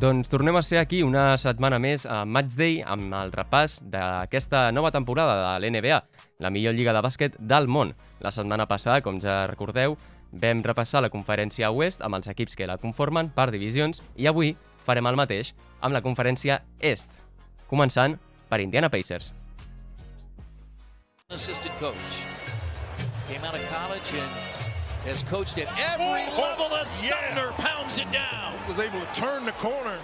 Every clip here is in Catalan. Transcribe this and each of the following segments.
Doncs tornem a ser aquí una setmana més a Matchday amb el repàs d'aquesta nova temporada de l'NBA, la millor lliga de bàsquet del món. La setmana passada, com ja recordeu, vam repassar la conferència Oest amb els equips que la conformen per divisions i avui farem el mateix amb la conferència Est, començant per Indiana Pacers. assistant coach. Came out of college and has coached at every level as Sumner pounds it down. was able to turn the corner.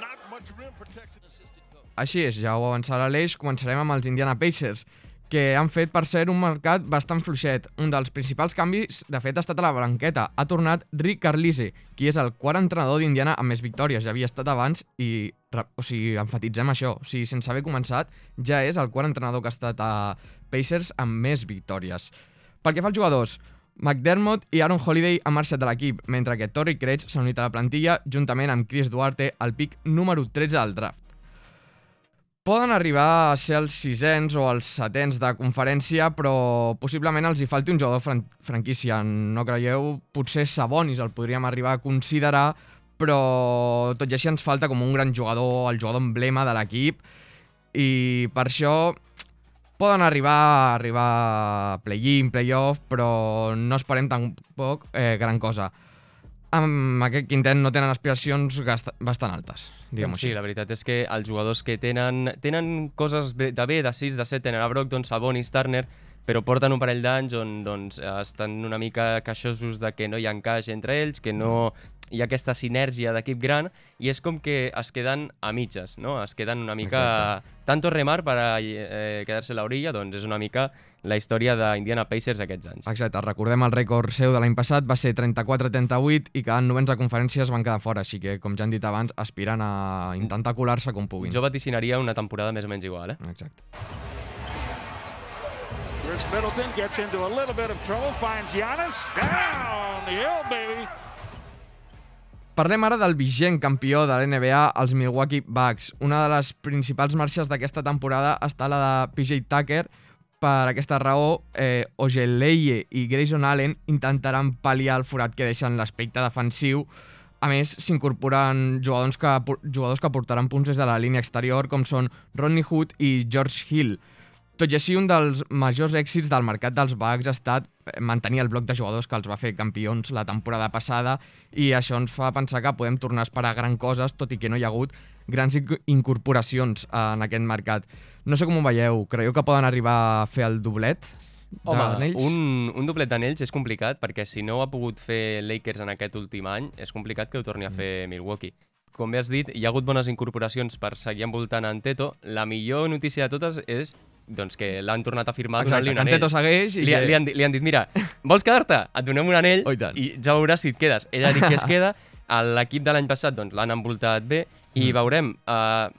Not much rim protection. Assistant coach. Així és, ja ho avançarà l'Eix, començarem amb els Indiana Pacers, que han fet, per ser un mercat bastant fluixet. Un dels principals canvis, de fet, ha estat a la blanqueta. Ha tornat Rick Carlise, qui és el quart entrenador d'Indiana amb més victòries. Ja havia estat abans i, o sigui, enfatitzem això. O sigui, sense haver començat, ja és el quart entrenador que ha estat a Pacers amb més victòries. Pel que fa als jugadors, McDermott i Aaron Holiday han marxat de l'equip, mentre que Torrey Craig s'ha unit a la plantilla juntament amb Chris Duarte al pic número 13 del draft. Poden arribar a ser els sisens o els setens de conferència, però possiblement els hi falti un jugador fran franquícia. No creieu? Potser Sabonis el podríem arribar a considerar, però tot i així ens falta com un gran jugador, el jugador emblema de l'equip, i per això poden arribar a arribar a play-in, play-off, però no esperem tampoc eh, gran cosa. Amb aquest quintet no tenen aspiracions bastant altes, diguem-ho sí, així. la veritat és que els jugadors que tenen, tenen coses de bé, de 6, de 7, tenen a Brogdon, Sabonis, Turner, però porten un parell d'anys on doncs, estan una mica queixosos de que no hi ha encaix entre ells, que no hi ha aquesta sinergia d'equip gran, i és com que es queden a mitges, no? Es queden una mica... Exacte. Tanto remar para eh, quedar-se a l'orilla, doncs és una mica la història d'Indiana Pacers aquests anys. Exacte, recordem el rècord seu de l'any passat, va ser 34-38 i quedant novens a conferències van quedar fora, així que, com ja han dit abans, aspiren a intentar colar-se com puguin. Jo vaticinaria una temporada més o menys igual, eh? Exacte. Chris Middleton gets into a little bit of trouble, finds Giannis. Down the hill, baby. Parlem ara del vigent campió de l'NBA, els Milwaukee Bucks. Una de les principals marxes d'aquesta temporada està la de PJ Tucker. Per aquesta raó, eh, Ojeleye i Grayson Allen intentaran pal·liar el forat que deixen l'aspecte defensiu. A més, s'incorporen jugadors, que, jugadors que portaran punts des de la línia exterior, com són Rodney Hood i George Hill. Tot i així, un dels majors èxits del mercat dels Bucks ha estat eh, mantenir el bloc de jugadors que els va fer campions la temporada passada i això ens fa pensar que podem tornar a esperar gran coses, tot i que no hi ha hagut grans inc- incorporacions en aquest mercat. No sé com ho veieu, creieu que poden arribar a fer el doblet Home, un, un doblet d'anells és complicat perquè si no ho ha pogut fer Lakers en aquest últim any, és complicat que ho torni a fer Milwaukee. Com bé has dit, hi ha hagut bones incorporacions per seguir envoltant en Teto. La millor notícia de totes és doncs, que l'han tornat a firmar donant-li un anell. Teto segueix i li, que- li, han, li han dit, mira, vols quedar-te? Et donem un anell Oh, i tant. i ja veuràs si et quedes. Ell ha dit que es queda. L'equip de l'any passat doncs, l'han envoltat bé i Mm. veurem. Uh,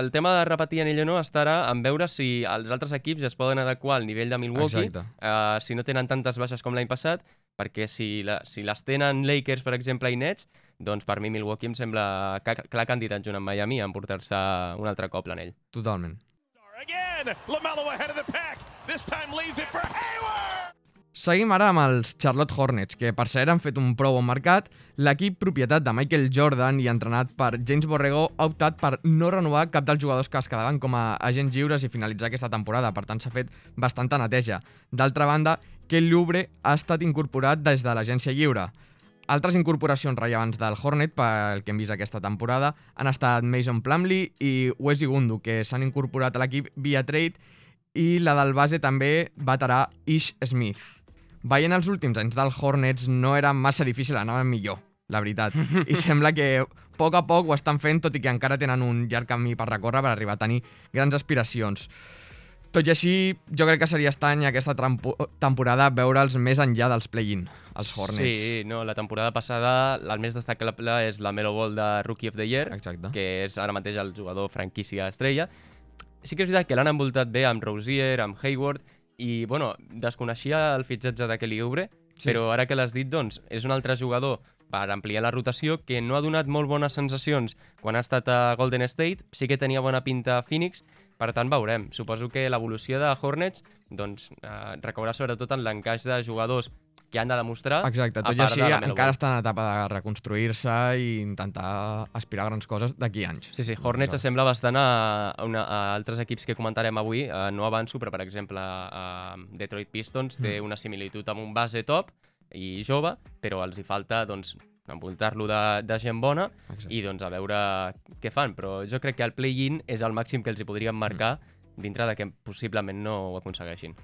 el tema de repetir anell o no estarà en veure si els altres equips es poden adequar al nivell de Milwaukee, Exacte. uh, si no tenen tantes baixes com l'any passat, perquè si, la, si les tenen Lakers, per exemple, i Nets, doncs per mi Milwaukee em sembla clar candidat junt amb Miami a emportar-se un altre cop l'anell. Totalment. Again, LaMelo ahead of the pack. This time leaves it for Hayward. Seguim ara amb els Charlotte Hornets, que per cert han fet un prou bon mercat. L'equip propietat de Michael Jordan i entrenat per James Borrego ha optat per no renovar cap dels jugadors que es quedaven com a agents lliures i finalitzar aquesta temporada, per tant s'ha fet bastanta neteja. D'altra banda, Kel Loubre ha estat incorporat des de l'agència lliure. Altres incorporacions rellevants del Hornet, pel que hem vist aquesta temporada, han estat Mason Plumlee i Wesley Gundu, que s'han incorporat a l'equip via trade, i la del base també veterà Ish Smith. Veient els últims anys del Hornets no era massa difícil anar millor, la veritat. I sembla que a poc a poc ho estan fent, tot i que encara tenen un llarg camí per recórrer per arribar a tenir grans aspiracions. Tot i així, jo crec que seria estrany aquesta temporada veure'ls més enllà dels play-in, els Hornets. Sí, no, la temporada passada el més destacable és la Melo Ball de Rookie of the Year, Exacte. que és ara mateix el jugador franquícia estrella. Sí que és veritat que l'han envoltat bé amb Rosier, amb Hayward, i, bueno, desconeixia el fitxatge de Kelly Oubre, Sí. Però ara que l'has dit, doncs, és un altre jugador per ampliar la rotació que no ha donat molt bones sensacions quan ha estat a Golden State. Sí que tenia bona pinta a Phoenix, per tant veurem. Suposo que l'evolució de Hornets doncs, eh, recaurà sobretot en l'encaix de jugadors que han de demostrar Exacte, tot i així encara està en etapa de reconstruir-se i intentar aspirar a grans coses d'aquí anys. Sí, sí, Hornets no. sembla bastant a, a, una, a altres equips que comentarem avui, uh, no avanço, però per exemple uh, Detroit Pistons mm. té una similitud amb un base top i jove, però els hi falta doncs, envoltar-lo de, de gent bona Exacte. i doncs a veure què fan, però jo crec que el play-in és el màxim que els hi podríem marcar mm. dintre de que possiblement no ho aconsegueixin.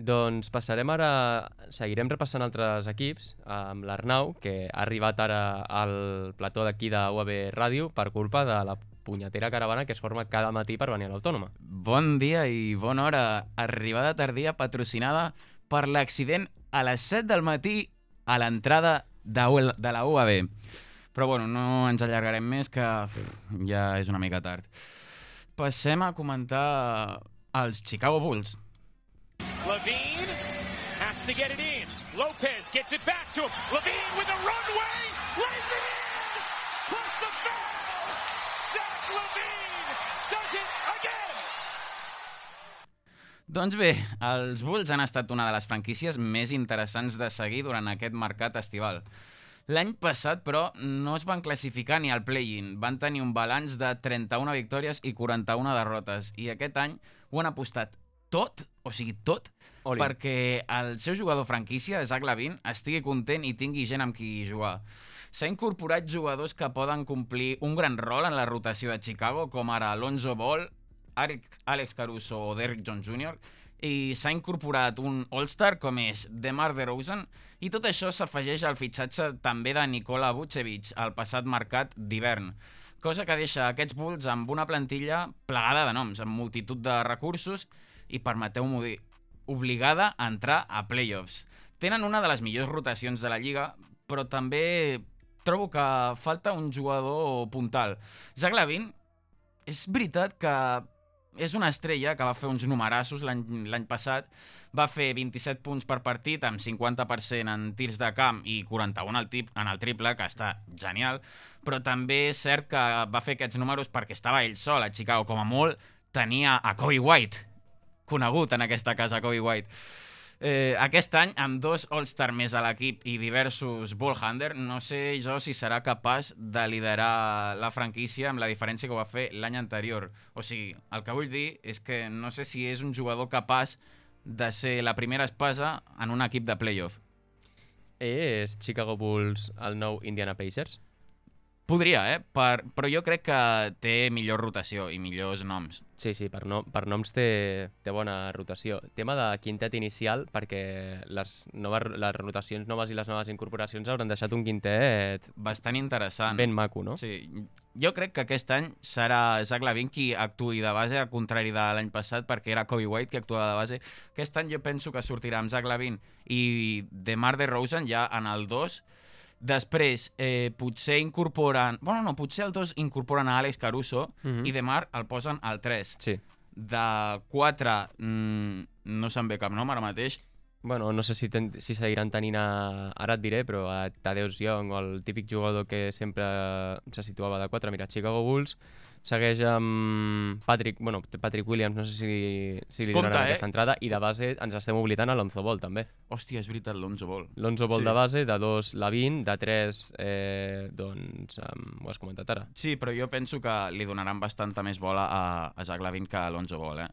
Doncs passarem ara... Seguirem repassant altres equips amb l'Arnau, que ha arribat ara al plató d'aquí de UAB Ràdio per culpa de la punyetera caravana que es forma cada matí per venir a l'Autònoma. Bon dia i bona hora. Arribada tardia patrocinada per l'accident a les 7 del matí a l'entrada de, de la UAB. Però bueno, no ens allargarem més, que ja és una mica tard. Passem a comentar els Chicago Bulls, Levine has to get it in. Lopez gets it back to him. Levine with a runway, lays it in! Plus the foul! Zach Levine does it again! Doncs bé, els Bulls han estat una de les franquícies més interessants de seguir durant aquest mercat estival. L'any passat, però, no es van classificar ni al play-in. Van tenir un balanç de 31 victòries i 41 derrotes. I aquest any ho han apostat tot, o sigui, tot, Oli. perquè el seu jugador franquícia, Zach Lavin, estigui content i tingui gent amb qui jugar. S'ha incorporat jugadors que poden complir un gran rol en la rotació de Chicago, com ara Alonso Ball, Alex Caruso o Derrick Jones Jr., i s'ha incorporat un All-Star com és DeMar DeRozan i tot això s'afegeix al fitxatge també de Nikola Vucevic al passat mercat d'hivern cosa que deixa aquests Bulls amb una plantilla plegada de noms, amb multitud de recursos i permeteu-m'ho dir, obligada a entrar a playoffs. Tenen una de les millors rotacions de la Lliga, però també trobo que falta un jugador puntal. Zach Lavin, és veritat que és una estrella que va fer uns numerassos l'any passat, va fer 27 punts per partit amb 50% en tirs de camp i 41 al tip, en el triple, que està genial, però també és cert que va fer aquests números perquè estava ell sol a Chicago, com a molt tenia a Kobe White, conegut en aquesta casa, Kobe White. Eh, aquest any, amb dos All-Star més a l'equip i diversos ball-handler, no sé jo si serà capaç de liderar la franquícia amb la diferència que va fer l'any anterior. O sigui, el que vull dir és que no sé si és un jugador capaç de ser la primera espasa en un equip de playoff. És Chicago Bulls el nou Indiana Pacers? Podria, eh? Per, però jo crec que té millor rotació i millors noms. Sí, sí, per, no, per noms té, té bona rotació. Tema de quintet inicial, perquè les, noves, les rotacions noves i les noves incorporacions hauran deixat un quintet... Bastant interessant. Ben maco, no? Sí. Jo crec que aquest any serà Zach Lavin qui actuï de base, al contrari de l'any passat, perquè era Kobe White qui actuava de base. Aquest any jo penso que sortirà amb Zach Lavin i DeMar DeRozan ja en el 2 Després, eh, potser incorporen... Bueno, no, potser el 2 incorporen a Àlex Caruso mm -hmm. i Demar el posen al 3. Sí. De 4 mm, no se'n ve cap nom ara mateix. Bueno, no sé si, ten, si seguiran tenint a... Ara et diré, però a Tadeusz Young, el típic jugador que sempre se situava de 4. Mira, Chicago Bulls segueix amb Patrick, bueno, Patrick Williams, no sé si, si li donaran eh? aquesta entrada, i de base ens estem oblidant a Lonzo Ball, també. Hòstia, és veritat, Lonzo Ball. Lonzo Ball sí. de base, de dos la 20, de 3, eh, doncs, um, ho has comentat ara. Sí, però jo penso que li donaran bastanta més bola a, a Zach Lavin que a Lonzo Ball, eh?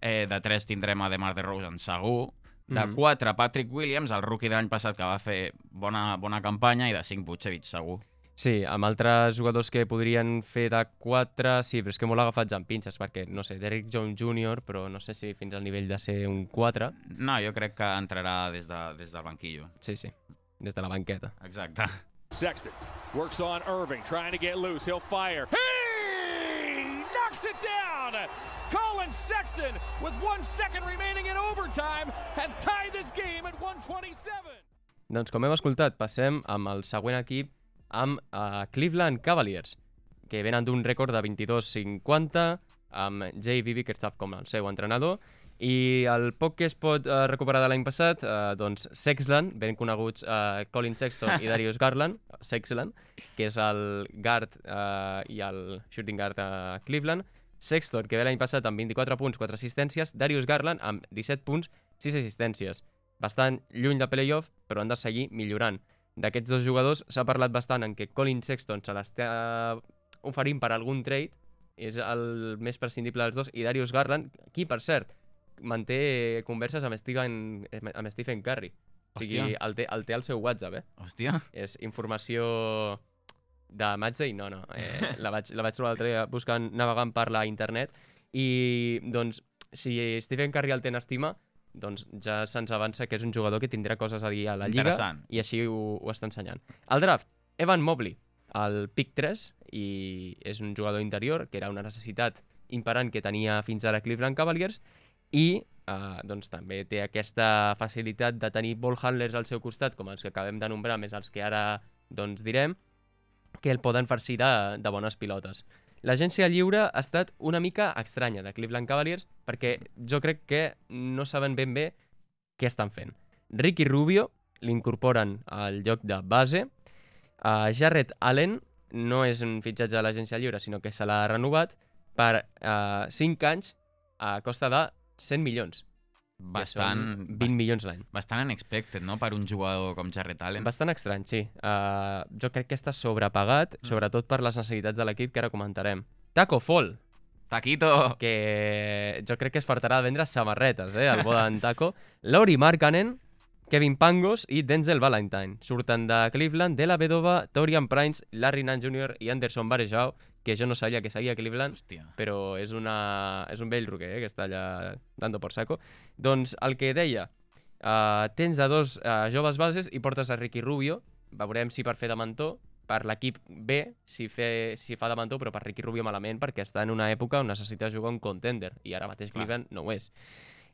eh de 3 tindrem a DeMar DeRozan, segur. De mm -hmm. 4, Patrick Williams, el rookie de l'any passat que va fer bona, bona campanya, i de 5, Vucevic, segur. Sí, amb altres jugadors que podrien fer de 4, sí, però és que molt agafats amb pinces, perquè, no sé, Derrick Jones Jr., però no sé si fins al nivell de ser un 4. No, jo crec que entrarà des, de, des del banquillo. Sí, sí, des de la banqueta. Exacte. Sexton works on Irving, trying to get loose. He'll fire. He knocks it down! Colin Sexton, with one second remaining in overtime, has tied this game at 127. Doncs com hem escoltat, passem amb el següent equip, amb uh, Cleveland Cavaliers, que venen d'un rècord de 22-50, amb J.B. Bickerstaff com el seu entrenador, i el poc que es pot uh, recuperar de l'any passat, uh, doncs Sexland, ben coneguts uh, Colin Sexton i Darius Garland, Sexland, que és el guard uh, i el shooting guard a Cleveland, Sexton, que ve l'any passat amb 24 punts, 4 assistències, Darius Garland amb 17 punts, 6 assistències. Bastant lluny de playoff, però han de seguir millorant. D'aquests dos jugadors s'ha parlat bastant en què Colin Sexton se l'està oferint per algun trade, és el més prescindible dels dos, i Darius Garland, qui, per cert, manté converses amb Stephen, amb Stephen Curry. O sigui, Hòstia. el té, el té al seu WhatsApp, eh? Hòstia. És informació de Matchday? No, no. Eh, la, vaig, la vaig trobar l'altre dia buscant, navegant per la internet i, doncs, si Stephen Curry el té en estima, doncs ja se'ns avança que és un jugador que tindrà coses a dir a la Lliga i així ho, ho està ensenyant. Al draft, Evan Mobley, el pick 3, i és un jugador interior, que era una necessitat imperant que tenia fins ara Cleveland Cavaliers, i eh, doncs, també té aquesta facilitat de tenir ball handlers al seu costat, com els que acabem de nombrar, més els que ara doncs, direm, que el poden farcir de, de bones pilotes. L'agència lliure ha estat una mica estranya de Cleveland Cavaliers perquè jo crec que no saben ben bé què estan fent. Ricky Rubio l'incorporen al lloc de base. Uh, Jarrett Allen no és un fitxatge de l'agència lliure, sinó que se l'ha renovat per uh, 5 anys a costa de 100 milions. Bastant, són 20 milions l'any. bastant unexpected, no?, per un jugador com Jarrett Allen. Bastant estrany, sí. Uh, jo crec que està sobrepagat, Mm. sobretot per les necessitats de l'equip que ara comentarem. Taco Fall, Taquito! que jo crec que es fartarà de vendre samarretes, eh, el bo d'en Taco. Lauri Markkanen, Kevin Pangos i Denzel Valentine. Surten de Cleveland, de la Vedova, Torian Prince, Larry Nance Jr. i Anderson Varejao, que jo no sabia que seguia Cleveland, Hòstia. però és, una, és un vell roquer, eh, que està allà dando por saco. Doncs el que deia, uh, tens a dos uh, joves bases i portes a Ricky Rubio, veurem si per fer de mentor, per l'equip B, si, fe, si fa de mentor, però per Ricky Rubio malament, perquè està en una època on necessita jugar un contender, i ara mateix Clar. Cleveland no ho és.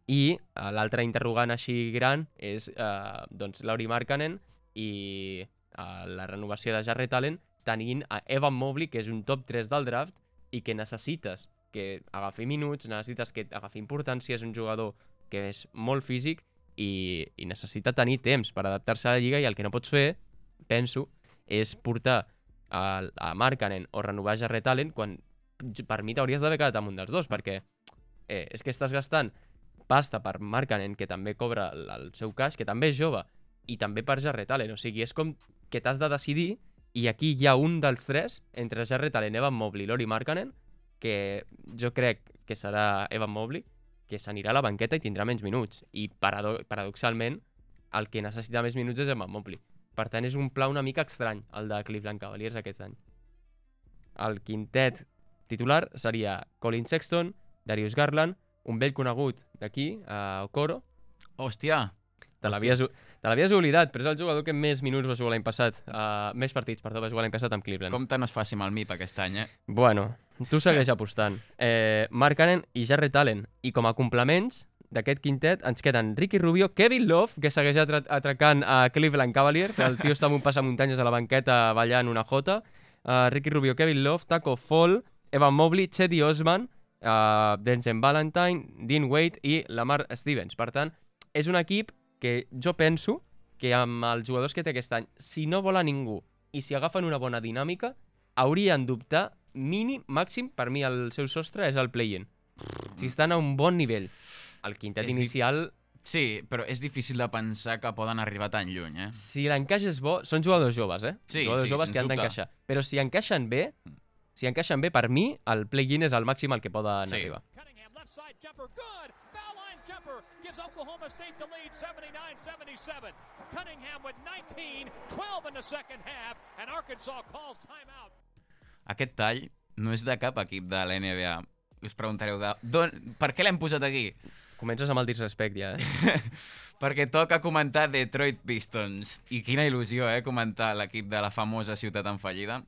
I uh, l'altre interrogant així gran és uh, doncs, Lauri Markkanen i uh, la renovació de Jarrett Allen tenint a Evan Mobley, que és un top 3 del draft, i que necessites que agafi minuts, necessites que agafi importància, és un jugador que és molt físic i, i necessita tenir temps per adaptar-se a la lliga i el que no pots fer, penso, és portar a, a Markkanen o renovar Jarrett Allen quan per mi t'hauries d'haver quedat amb un dels dos, perquè eh, és que estàs gastant pasta per Markkanen, que també cobra el, el seu cash, que també és jove, i també per Jarrett Allen, o sigui, és com que t'has de decidir i aquí hi ha un dels tres, entre Jarrett Allen, Evan Mobley i Lori Markkanen, que jo crec que serà Evan Mobley, que s'anirà a la banqueta i tindrà menys minuts. I parado paradoxalment, el que necessita més minuts és Evan Mobley. Per tant, és un pla una mica estrany, el de Cleveland Cavaliers aquest any. El quintet titular seria Colin Sexton, Darius Garland, un vell conegut d'aquí, a Okoro. Hòstia! Te l'havies te l'havies oblidat, però és el jugador que més minuts va jugar l'any passat. Uh, més partits, perdó, va jugar l'any passat amb Cleveland. Compte no es faci el MIP aquest any, eh? Bueno, tu segueix apostant. Eh, Mark Allen i Jarrett Allen. I com a complements d'aquest quintet ens queden Ricky Rubio, Kevin Love, que segueix atra atracant a Cleveland Cavaliers. El tio està amb un passamuntanyes a la banqueta ballant una jota. Uh, Ricky Rubio, Kevin Love, Taco Fall, Evan Mobley, Chetty Osman, uh, Denzel Valentine, Dean Wade i Lamar Stevens. Per tant, és un equip que jo penso que amb els jugadors que té aquest any, si no vol a ningú i si agafen una bona dinàmica, haurien d'optar mínim, màxim, per mi el seu sostre és el play-in. Si estan a un bon nivell. El quintet És di- inicial, Sí, però és difícil de pensar que poden arribar tan lluny, eh? si l'encaix és bo, són jugadors joves, eh? Sí, jugadors sí, joves que han d'encaixar. Però si encaixen bé, si encaixen bé, per mi, el play-in és el màxim al que poden Sí. arribar. Jumper gives Oklahoma State the lead 79-77. Cunningham with 19, 12 in the second half, and Arkansas calls timeout. Aquest tall no és de cap equip de la NBA. Us preguntareu, de, don, per què l'hem posat aquí? Comences amb el disrespect, ja. Eh? Perquè toca comentar Detroit Pistons. I quina il·lusió, eh, comentar l'equip de la famosa ciutat en fallida.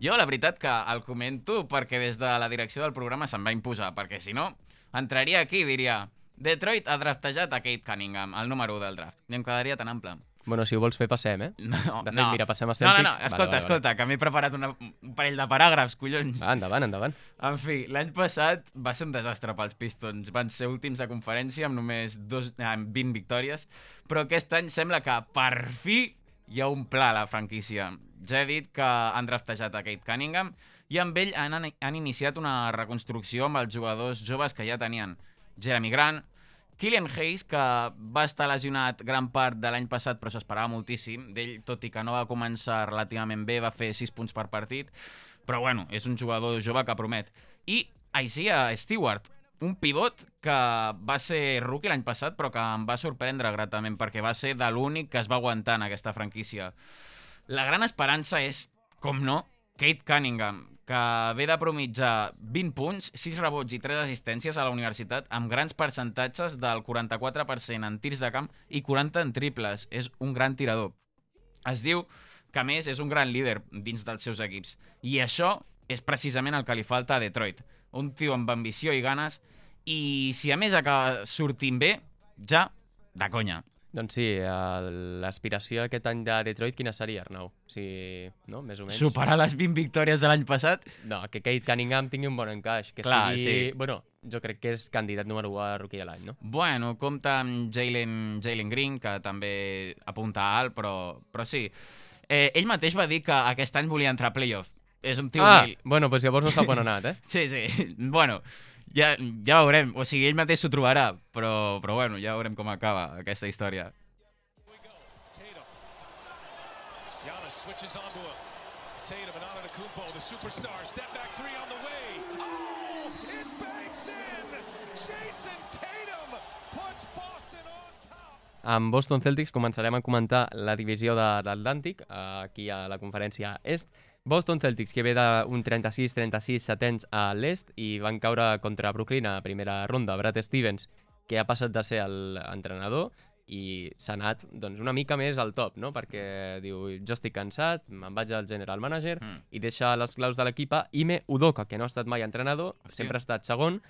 Jo, la veritat, que el comento perquè des de la direcció del programa se'n va imposar, perquè si no, entraria aquí i diria Detroit ha draftejat a Kate Cunningham, el número 1 del draft. I em quedaria tan ample. Bueno, si ho vols fer, passem, eh? No, De fet, no. mira, passem a No, no, Celtics. no, Vale, escolta, vale, vale. escolta, que m'he preparat una, un parell de paràgrafs, collons. Va, endavant, endavant. En fi, l'any passat va ser un desastre pels Pistons. Van ser últims de conferència amb només dos, amb 20 victòries, però aquest any sembla que per fi hi ha un pla a la franquícia. Ja he dit que han draftejat a Kate Cunningham i amb ell han, han iniciat una reconstrucció amb els jugadors joves que ja tenien. Jeremy Grant, Killian Hayes, que va estar lesionat gran part de l'any passat, però s'esperava moltíssim. D'ell, tot i que no va començar relativament bé, va fer 6 punts per partit. Però bueno, és un jugador jove que promet. I Isaiah Stewart, un pivot que va ser rookie l'any passat, però que em va sorprendre gratament, perquè va ser de l'únic que es va aguantar en aquesta franquícia. La gran esperança és, com no, Kate Cunningham, que ve de promitjar 20 punts, 6 rebots i 3 assistències a la universitat, amb grans percentatges del 44% en tirs de camp i 40 en triples. És un gran tirador. Es diu que, més, és un gran líder dins dels seus equips. I això és precisament el que li falta a Detroit. Un tio amb ambició i ganes, i si a més acaba sortint bé, ja, de conya. Doncs sí, el- l'aspiració aquest any de Detroit, quina seria, Arnau? O sigui, no? Més o menys. Superar les 20 victòries de l'any passat? No, que Kate Cunningham tingui un bon encaix. Que Clar, sigui... sí. Bueno, jo crec que és candidat número 1 a rookie de l'any, no? Bueno, compta amb Jalen, Jalen Green, que també apunta alt, però, però sí. Eh, ell mateix va dir que aquest any volia entrar a playoff. És un tio ah, humil. bueno, doncs llavors no sap on ha anat, eh? Sí, sí. Bueno, ja, ja veurem. O sigui, ell mateix s'ho trobarà, però, però bueno, ja veurem com acaba aquesta història. Switches onto him. Tatum and Antetokounmpo, the superstar. Step back three on the way. Oh, it banks in. Jason Tatum puts Boston on top. Amb Boston Celtics començarem a comentar la divisió de l'Atlàntic, eh, aquí a la conferència est. Boston Celtics, que ve d'un 36-36 setents a l'est i van caure contra Brooklyn a primera ronda. Brad Stevens, que ha passat de ser l'entrenador i s'ha anat doncs, una mica més al top, no? perquè diu, jo estic cansat, me'n vaig al general manager Mm. i deixa les claus de l'equip a Ime Udoka, que no ha estat mai entrenador, Hòstia. sempre ha estat segon,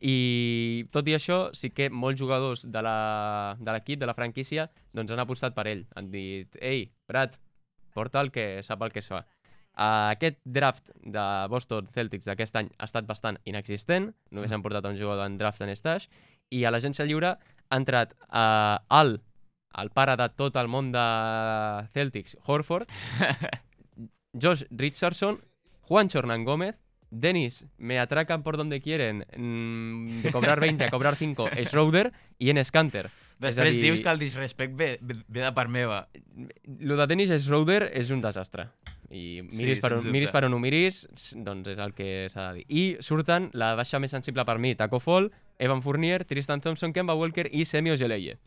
i tot i això, sí que molts jugadors de la- de l'equip, de, de la franquícia, doncs han apostat per ell. Han dit, ei, Brad, porta el que sap el que es fa. Uh, aquest draft de Boston Celtics d'aquest any ha estat bastant inexistent, només han portat un jugador en draft en stash, i a l'agència lliure ha entrat uh, Al, el pare de tot el món de Celtics, Horford, Josh Richardson, Juan Chornan Gómez, Dennis, me atracan por donde quieren, mm, de cobrar 20 a cobrar 5, Schroeder i. És a Després dir- dius que el disrespect ve, ve, ve de part meva. Lo de Dennis Schroeder és un desastre. I miris, Sí, per, on, miris per on ho miris, doncs és el que s'ha de dir. I surten la baixa més sensible per mi, Taco Fall, Evan Fournier, Tristan Thompson, Kemba Walker i Semio Geleye.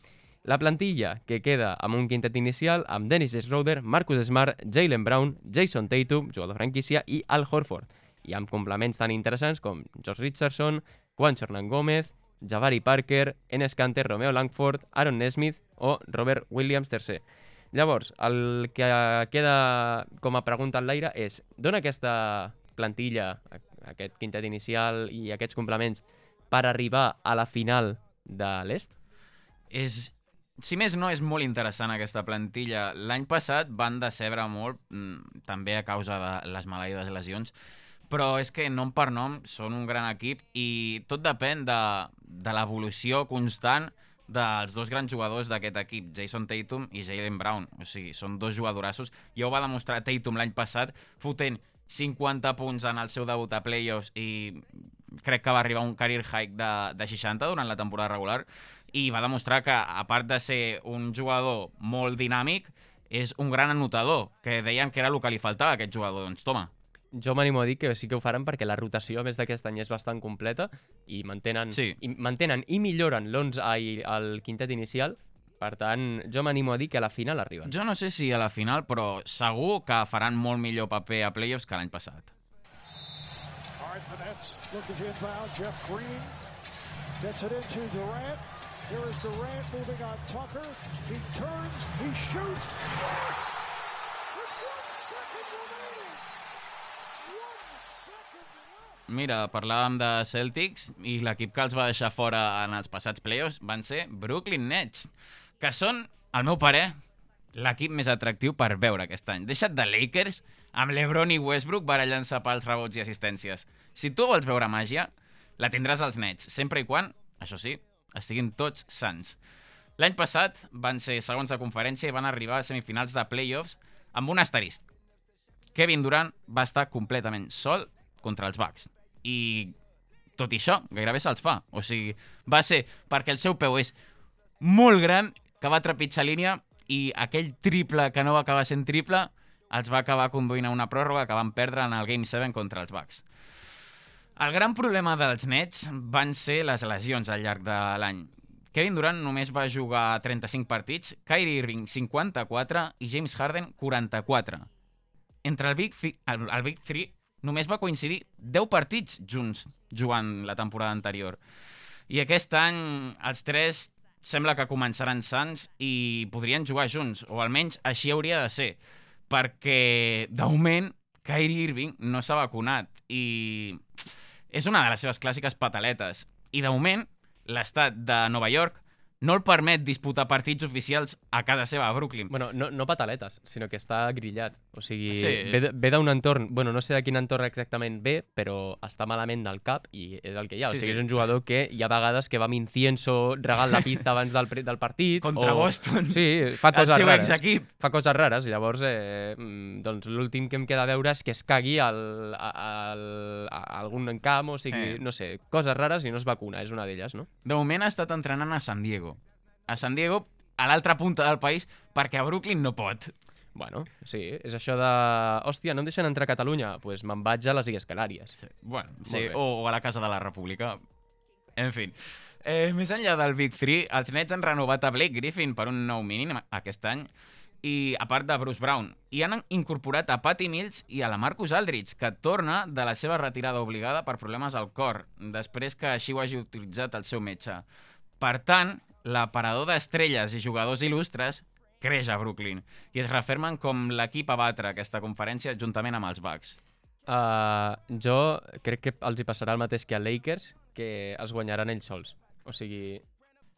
La plantilla que queda amb un quintet inicial amb Dennis Schroeder, Marcus Smart, Jalen Brown, Jason Tatum, jugador franquícia, i Al Horford. I amb complements tan interessants com Josh Richardson, Juan Hernan Gómez, Jabari Parker, Enes Kanter, Romeo Langford, Aaron Nesmith o Robert Williams III. Llavors, el que queda com a pregunta en l'aire és d'on aquesta plantilla, aquest quintet inicial i aquests complements per arribar a la final de l'est? És, si més no, és molt interessant aquesta plantilla. L'any passat van decebre molt, mm, també a causa de les maleïdes lesions, però és que nom per nom són un gran equip i tot depèn de, de l'evolució constant dels dos grans jugadors d'aquest equip, Jason Tatum i Jalen Brown. O sigui, són dos jugadorassos. Ja ho va demostrar Tatum l'any passat, fotent 50 punts en el seu debut a playoffs i crec que va arribar un career high de, de 60 durant la temporada regular i va demostrar que, a part de ser un jugador molt dinàmic, és un gran anotador, que deien que era el que li faltava a aquest jugador. Doncs toma, Jo m'animo a dir que sí que ho faran perquè la rotació, a més d'aquest any, és bastant completa i mantenen, Sí. i, mantenen i milloren l'11 i el quintet inicial. Per tant, jo m'animo a dir que a la final arriben. jo no sé si a la final, però segur que faran molt millor paper a playoffs que l'any passat. Gets it into Durant. Here is Durant moving on Tucker. He turns, he shoots. Yes! With one second remaining. One second left. Mira, parlàvem de Celtics i l'equip que els va deixar fora en els passats playoffs van ser Brooklyn Nets, que són, al meu parer, l'equip més atractiu per veure aquest any. Deixa't de Lakers, amb LeBron i Westbrook barallant-se pels rebots i assistències. Si tu vols veure màgia, la tindràs als nets, sempre i quan, això sí, estiguin tots sants. L'any passat van ser segons de conferència i van arribar a semifinals de playoffs amb un asterisc. Kevin Durant va estar completament sol contra els Bucks. I tot i això, gairebé se'ls fa. O sigui, va ser perquè el seu peu és molt gran, que va trepitjar línia i aquell triple que no va acabar sent triple els va acabar conduint a una pròrroga que van perdre en el Game 7 contra els Bucks. El gran problema dels Nets van ser les lesions al llarg de l'any. Kevin Durant només va jugar 35 partits, Kyrie Irving 54 i James Harden 44. Entre el Big, el, el Big 3 només va coincidir 10 partits junts jugant la temporada anterior. I aquest any els tres sembla que començaran sants i podrien jugar junts, o almenys així hauria de ser, perquè de moment Kyrie Irving no s'ha vacunat i és una de les seves clàssiques pataletes. I de moment l'estat de Nova York no el permet disputar partits oficials a casa seva, a Brooklyn. Bueno, no, no pataletes, sinó que està grillat. O sigui, Sí. ve, d'un entorn... Bueno, no sé de quin entorn exactament ve, però està malament del cap i és el que hi ha. Sí, o sigui, sí. és un jugador que hi ha vegades que va amb incienso regant la pista abans del, del partit. Contra o... Boston. Sí, fa el coses seu rares. exequip. Fa coses rares llavors eh, mm, doncs l'últim que em queda a veure és que es cagui al, al, a algun camp, o sigui, Eh. no sé, coses rares i no es vacuna, és una d'elles, no? De moment ha estat entrenant a San Diego. A San Diego, a l'altra punta del país, perquè a Brooklyn no pot. Bueno, sí, és això de... Hòstia, no em deixen entrar a Catalunya? Doncs pues me'n vaig a les Illes Canàries. Sí. Bueno, Molt sí, bé. o a la Casa de la República. En fi. Eh, més enllà del Big 3, els Nets han renovat a Blake Griffin per un nou mínim aquest any i a part de Bruce Brown. I han incorporat a Patty Mills i a la Marcus Aldridge, que torna de la seva retirada obligada per problemes al cor, després que així ho hagi utilitzat el seu metge. Per tant, l'aparador d'estrelles i jugadors il·lustres creix a Brooklyn i es refermen com l'equip a batre aquesta conferència juntament amb els Bucks. Uh, jo crec que els hi passarà el mateix que a Lakers, que els guanyaran ells sols. O sigui,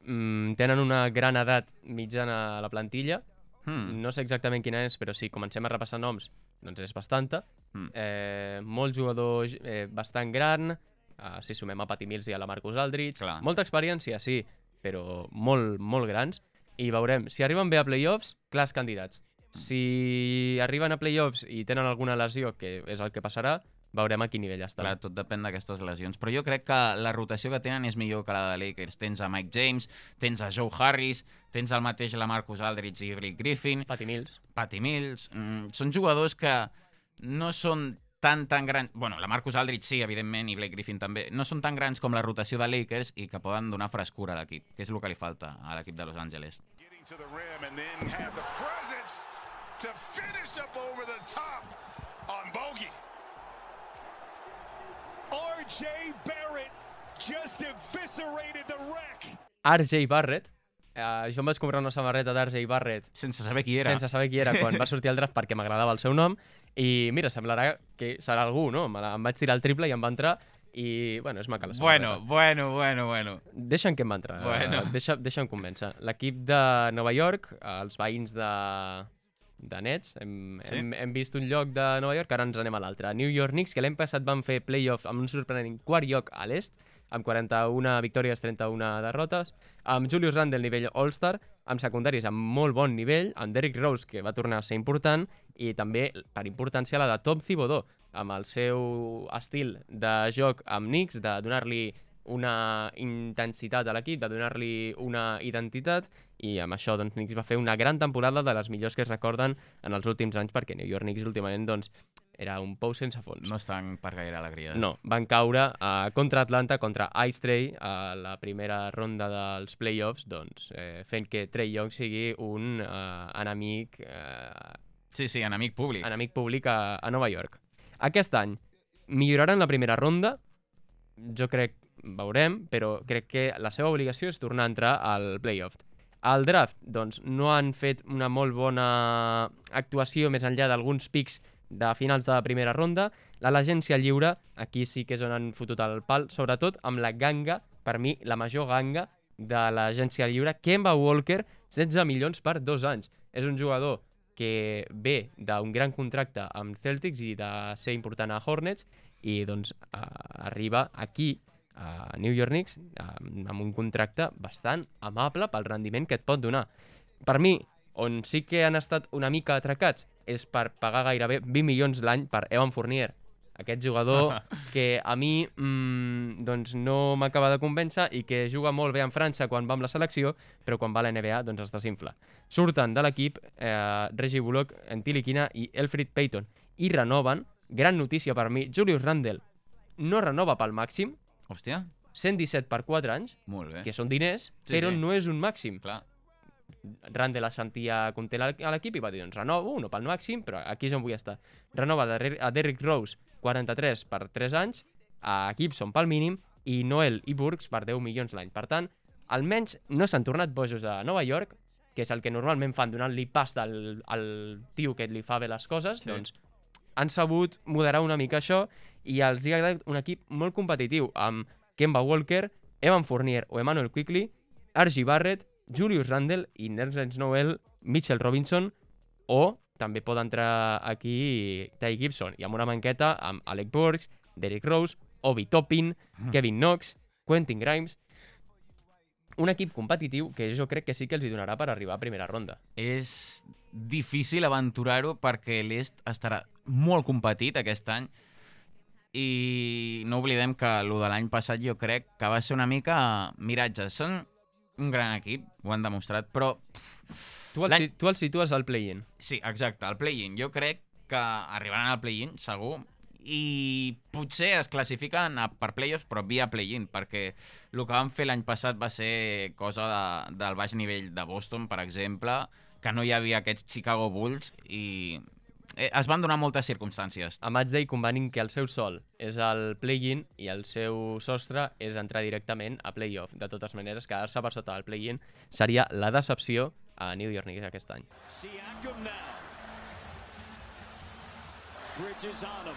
mm, tenen una gran edat mitjana a la plantilla, Hmm. no sé exactament quina és, però si comencem a repassar noms, doncs és bastanta. Mm. Eh, molt jugador eh, bastant gran, uh, si sumem a Patty Mills i a la Marcus Aldridge. Clar. Molta experiència, sí, però molt, molt grans. I veurem, si arriben bé a playoffs, clars candidats. Si arriben a playoffs i tenen alguna lesió, que és el que passarà, veurem a quin nivell estan. Clar, tot depèn d'aquestes lesions. Però jo crec que la rotació que tenen és millor que la de Lakers. Tens a Mike James, tens a Joe Harris, tens el mateix la Marcus Aldridge i Blake Griffin, Patty Mills. Patty Mills... Mm, són jugadors que no són tan, tan grans... Bueno, la Marcus Aldridge sí, evidentment, i Blake Griffin també. No són tan grans com la rotació de Lakers i que poden donar frescura a l'equip, que és el que li falta a l'equip de Los Angeles. R.J. Barrett just eviscerated the wreck. RJ Barrett. Uh, jo em vaig comprar una samarreta d'RJ Barrett Sense saber qui era. sense saber qui era quan va sortir al draft perquè m'agradava el seu nom i mira, semblarà que serà algú, no? Me la, em vaig tirar el triple i em va entrar i, bueno, és maca la Bueno, samarreta. bueno, bueno, bueno. Deixa'm que em va entrar. Bueno. eh, Deixa, deixa'm convèncer. L'equip de Nova York, els veïns de, de Nets, hem, Sí. hem, hem vist un lloc de Nova York, ara ens anem a l'altre. New York Knicks, que l'any passat van fer playoff amb un sorprenent quart lloc a l'est, amb 41 victòries, 31 derrotes, amb Julius Randle nivell All-Star, amb secundaris amb molt bon nivell, amb Derrick Rose, que va tornar a ser important, i també, per importància, la de Tom Thibodeau, amb el seu estil de joc amb Knicks, de donar-li una intensitat a l'equip, de donar-li una identitat, i amb això doncs, Knicks va fer una gran temporada de les millors que es recorden en els últims anys, perquè New York Knicks últimament doncs, era un pou sense fons. No estan per gaire alegries. No, van caure uh, contra Atlanta, contra Ice Trey, a la primera ronda dels playoffs, doncs, eh, fent que Trey Young sigui un uh, enemic, uh, Sí, sí, enemic públic. enemic públic a, a Nova York. Aquest any milloraran la primera ronda, jo crec, veurem, però crec que la seva obligació és tornar a entrar al playoff. Al draft, doncs, no han fet una molt bona actuació més enllà d'alguns pics de finals de la primera ronda. A l'agència lliure, aquí sí que és on han fotut el pal, sobretot amb la ganga, per mi, la major ganga de l'agència lliure, Kemba Walker, 16 milions per dos anys. És un jugador que ve d'un gran contracte amb Celtics i de ser important a Hornets i doncs eh, arriba aquí a New York Knicks amb un contracte bastant amable pel rendiment que et pot donar. Per mi, on sí que han estat una mica atracats és per pagar gairebé 20 milions l'any per Evan Fournier. Aquest jugador que a mi mmm, doncs no m'acaba de convèncer i que juga molt bé en França quan va amb la selecció, però quan va a la NBA doncs es desinfla. Surten de l'equip eh, Reggie Bullock, Antiliquina i Elfrid Payton i renoven, gran notícia per mi, Julius Randle no renova pel màxim, Hòstia, 117 per 4 anys, molt bé. que són diners, Sí, però sí. no és un màxim. Clar. Randall es sentia content a l'equip i va dir, doncs renovo, no pel màxim, però aquí és on vull estar. Renova a Der- a Derrick Rose 43 per 3 anys, a Gibson pel mínim i Noel i Burks per 10 milions l'any. Per tant, almenys no s'han tornat bojos a Nova York, que és el que normalment fan donant-li pasta al, al tio que li fa bé les coses, Sí. doncs han sabut moderar una mica això i els hi ha agradat un equip molt competitiu amb Kemba Walker, Evan Fournier o Emmanuel Quickly, Archie Barrett, Julius Randle i Nerlens Noel, Mitchell Robinson o també pot entrar aquí Ty Gibson i amb una banqueta amb Alec Burks, Derrick Rose, Obi Toppin, Kevin Knox, Quentin Grimes... Un equip competitiu que jo crec que sí que els hi donarà per arribar a primera ronda. És difícil aventurar-ho perquè l'est estarà molt competit aquest any i no oblidem que el de l'any passat jo crec que va ser una mica miratge. Són un gran equip, ho han demostrat, però Tu el, tu el situes al play-in. sí, exacte, el play-in. Jo crec que arribaran al play-in, segur, i potser es classifiquen a, per playoffs, però via play-in, perquè el que van fer l'any passat va ser cosa de, del baix nivell de Boston, per exemple, que no hi havia aquests Chicago Bulls i eh, es van donar moltes circumstàncies. A Matchday convenim que el seu sol és el play-in i el seu sostre és entrar directament a playoff. De totes maneres, quedar-se per sota del play-in seria la decepció a New York Knicks aquest any. Siakam now. Bridges on him.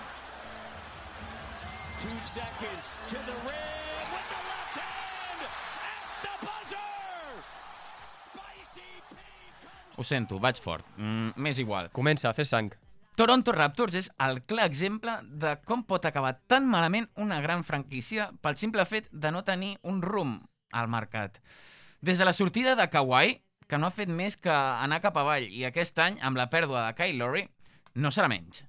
Two seconds to the rim with the left hand at the buzzer. Spicy P Ho sento, vaig fort. Mm, M'és igual. Comença a fer sang. Toronto Raptors és el clar exemple de com pot acabar tan malament una gran franquícia pel simple fet de no tenir un rumb al mercat. Des de la sortida de Kawhi, que no ha fet més que anar cap avall, i aquest any, amb la pèrdua de Kyle Lowry, no serà menys.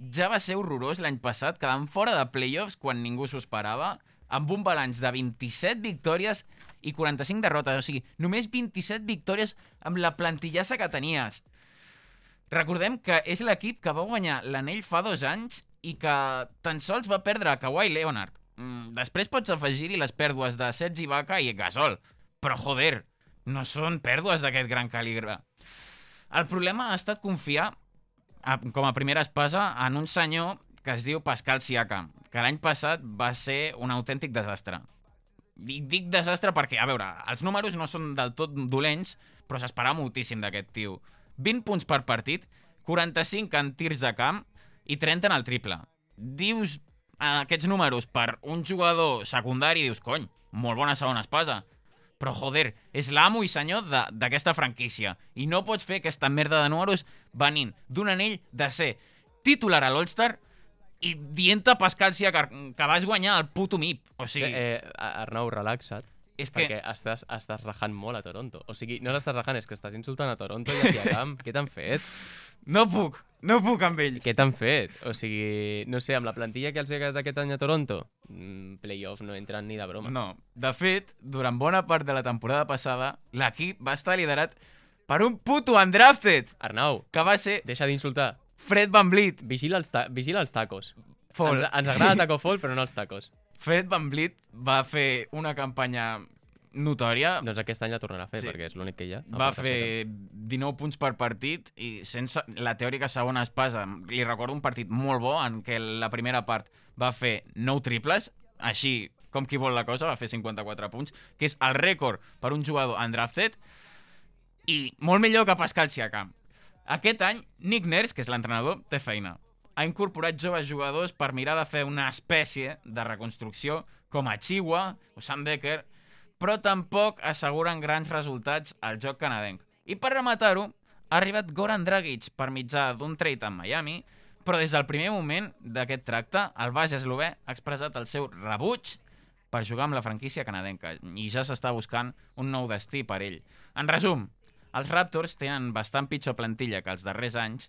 Ja va ser horrorós l'any passat, quedant fora de playoffs quan ningú s'ho esperava, amb un balanç de 27 victòries i 45 derrotes. O sigui, només 27 victòries amb la plantillassa que tenies. Recordem que és l'equip que va guanyar l'anell fa dos anys i que tan sols va perdre a Kawhi Leonard. Mm, després pots afegir-hi les pèrdues de Sergi Ibaka i Gasol. Però, joder, no són pèrdues d'aquest gran calibre. El problema ha estat confiar, com a primera espasa, en un senyor que es diu Pascal Siakam, que l'any passat va ser un autèntic desastre. Dic, dic desastre perquè, a veure, els números no són del tot dolents, però s'esperava moltíssim d'aquest tio. 20 punts per partit, 45 en tirs de camp i 30 en el triple. Dius eh, aquests números per un jugador secundari dius, cony, molt bona segona espasa. Però, joder, és l'amo i senyor d'aquesta franquícia. I no pots fer aquesta merda de números venint d'un anell de ser titular a l'All-Star i dient-te Pascal Siakam que vas guanyar el puto MIP. O Sí, sigui, eh, Arnau, relaxa't. És que... Perquè estàs, estàs rajant molt a Toronto. O sigui, no l'estàs rajant, és que estàs insultant a Toronto i a Siakam. Què t'han fet? No puc, no puc amb ells. Què t'han fet? O sigui, no sé, amb la plantilla que els ha quedat aquest any a Toronto, mm, playoffs no entren ni de broma. No, de fet, durant bona part de la temporada passada, l'equip va estar liderat per un puto undrafted, Arnau, que va ser deixa d'insultar. Fred Van Vliet. Vigila els, ta vigila els tacos. Fall. Ens, ens agrada Taco Fall, però no els tacos. Fred Van Vliet va fer una campanya notòria. Doncs aquest any la tornarà a fer, Sí. perquè és l'únic que hi ha. Va fer 19 punts per partit i sense la teòrica segona espasa. Li recordo un partit molt bo en què la primera part va fer 9 triples, així com qui vol la cosa, va fer 54 punts, que és el rècord per un jugador undrafted i molt millor que Pascal Siakam. Aquest any, Nick Nurse, que és l'entrenador, té feina. Ha incorporat joves jugadors per mirar de fer una espècie de reconstrucció com a Chihuahua o Sam Decker, però tampoc asseguren grans resultats al joc canadenc. I per rematar-ho, ha arribat Goran Dragic per mitjà d'un trade amb Miami, però des del primer moment d'aquest tracte, el base eslové ha expressat el seu rebuig per jugar amb la franquícia canadenca i ja s'està buscant un nou destí per ell. En resum, els Raptors tenen bastant pitjor plantilla que els darrers anys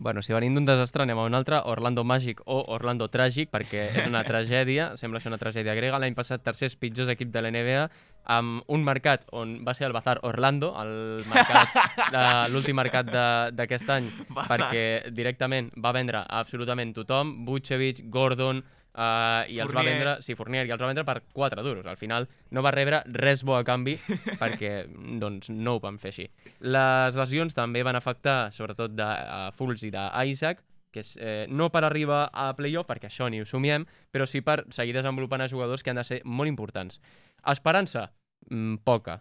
Bueno, si venim d'un desastre anem a un altre, Orlando Màgic o Orlando Tràgic, perquè és una tragèdia, sembla ser una tragèdia grega. L'any passat, tercers pitjors equip de l'NBA, amb un mercat on va ser el Bazar Orlando, mercat, de, l'últim mercat de- d'aquest any, Bazar. perquè directament va vendre absolutament tothom, Vucevic, Gordon, Uh, i els va Fournier. vendre, sí, Fournier, i els va vendre per 4 duros. Al final no va rebre res bo a canvi perquè doncs, no ho van fer així. Les lesions també van afectar sobretot de uh, Fultz i d'Isaac, que és, eh, no per arribar a playoff, perquè això ni ho somiem, però sí per seguir desenvolupant a jugadors que han de ser molt importants. Esperança? Mm, poca,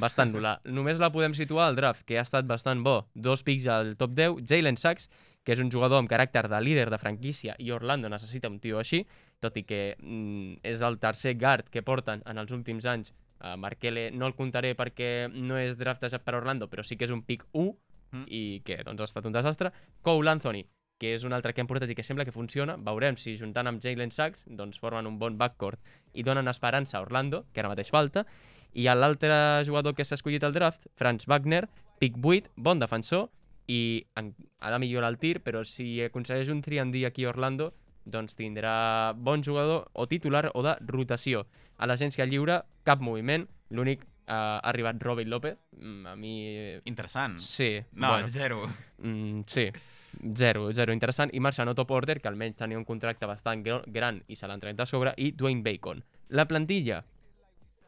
bastant nul·la. Només la podem situar al draft, que ha estat bastant bo. Dos pics al top 10, Jalen Sachs, que és un jugador amb caràcter de líder de franquícia i Orlando necessita un tio així, tot i que mm, és el tercer guard que porten en els últims anys. Uh, Markele no el comptaré perquè no és draftejat per Orlando, però sí que és un pick 1 Mm. i que doncs, ha estat un desastre. Cole Anthony, que és un altre que hem portat i que sembla que funciona. Veurem si juntant amb Jalen Sachs doncs, formen un bon backcourt i donen esperança a Orlando, que ara mateix falta. I l'altre jugador que s'ha escollit al draft, Franz Wagner, pick 8, bon defensor, i en, ha de millorar el tir, però si aconsegueix un triandí aquí a Orlando, doncs tindrà bon jugador o titular o de rotació. A l'agència lliure, cap moviment, l'únic eh, ha arribat Robin López, mm, a mi... Eh, interessant. Sí. No, bueno. zero. Mm, sí. Zero, zero interessant. I marxa Noto Porter, que almenys tenia un contracte bastant gran i se l'han tret sobre, i Dwayne Bacon. La plantilla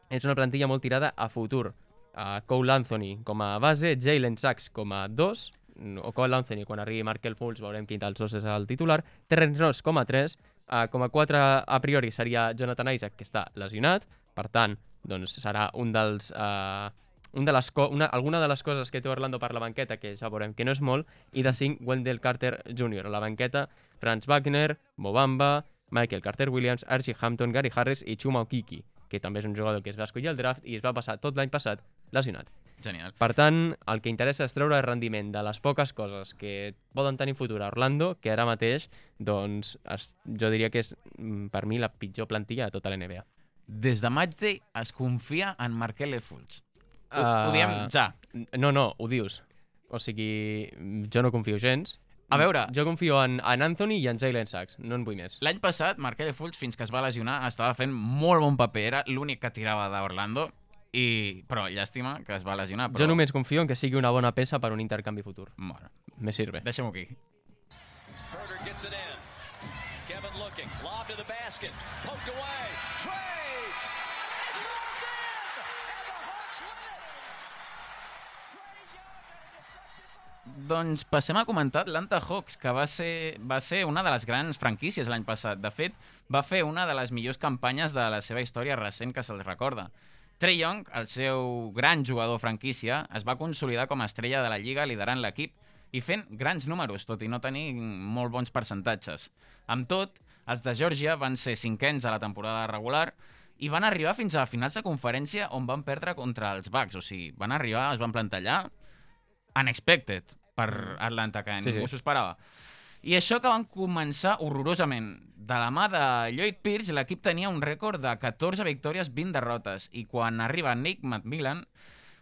és una plantilla molt tirada a futur. Uh, Cole Anthony com a base, Jalen Sachs com a 2 Ocon Lancen i quan arribi Markel Fultz veurem quin dels dos és el titular. Terrence Ross com a 3, uh, com a 4 a priori seria Jonathan Isaac, que està lesionat, per tant, doncs serà un dels... Eh, un de les una, alguna de les coses que té Orlando per la banqueta, que ja veurem que no és molt, i de 5, Wendell Carter Jr. A la banqueta, Franz Wagner, Mobamba, Michael Carter Williams, Archie Hampton, Gary Harris i Chuma Okiki, que també és un jugador que es va escollir al draft i es va passar tot l'any passat lesionat. Genial. Per tant, el que interessa és treure rendiment de les poques coses que poden tenir futur a Orlando, que ara mateix, doncs, es, jo diria que és, mm, per mi, la pitjor plantilla de tota la NBA. Des de Match Day es confia en Markelle Fultz. Ho, Ah, ho diem ja. No, no, ho dius. O sigui, jo no confio gens. A veure- Jo confio en, en Anthony i en Jalen Sachs, no en vull més. L'any passat, Markelle Fultz, fins que es va lesionar, estava fent molt bon paper. Era l'únic que tirava d'Orlando, i... però llàstima que es va lesionar. Però... Jo només confio en que sigui una bona peça per un intercanvi futur. Bueno, Me sirve. deixem-ho aquí. Herder gets it in. Kevin looking. Lob to the basket. Poked away. Doncs passem a comentar Atlanta Hawks, que va ser, va ser una de les grans franquícies l'any passat. De fet, va fer una de les millors campanyes de la seva història recent que se'ls recorda. Trey Young, el seu gran jugador franquícia, es va consolidar com a estrella de la Lliga liderant l'equip i fent grans números, tot i no tenir molt bons percentatges. Amb tot, els de Georgia van ser cinquens a la temporada regular i van arribar fins a finals de conferència on van perdre contra els Bucks. O sigui, van arribar, es van plantar allà unexpected per Atlanta, que Sí, ningú sí. s'ho esperava. I això que van començar horrorosament. De la mà de Lloyd Pierce, l'equip tenia un rècord de 14 victòries, 20 derrotes, i quan arriba Nick McMillan,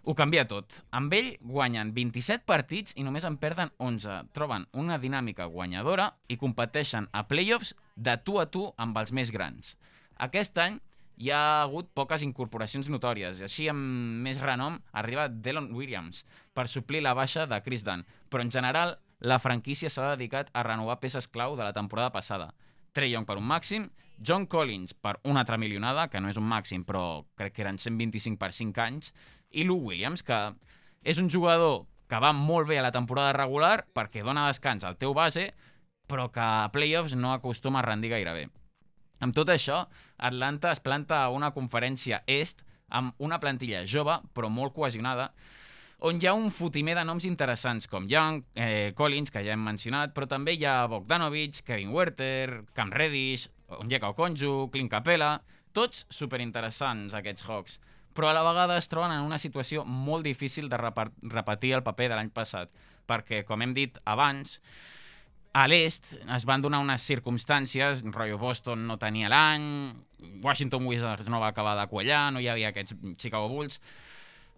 ho canvia tot. Amb ell guanyen 27 partits i només en perden 11. Troben una dinàmica guanyadora i competeixen a playoffs de tu a tu amb els més grans. Aquest any hi ha hagut poques incorporacions notòries i així amb més renom arriba Delon Williams per suplir la baixa de Chris Dunn, però en general la franquícia s'ha dedicat a renovar peces clau de la temporada passada. Trey Young per un màxim, John Collins per una altra milionada, que no és un màxim, però crec que eren 125 per 5 anys, i Lou Williams, que és un jugador que va molt bé a la temporada regular perquè dona descans al teu base, però que a playoffs no acostuma a rendir gaire bé. Amb tot això, Atlanta es planta a una conferència est amb una plantilla jove, però molt cohesionada, on hi ha un fotimer de noms interessants com Young, eh, Collins, que ja hem mencionat, però també hi ha Bogdanovic, Kevin Werther, Cam Reddish, Onyeka Okonjo, Clint Capella... Tots superinteressants, aquests Hawks. Però a la vegada es troben en una situació molt difícil de repetir el paper de l'any passat, perquè, com hem dit abans, a l'est es van donar unes circumstàncies, rotllo Boston no tenia l'any, Washington Wizards no va acabar de quallar, no hi havia aquests Chicago Bulls...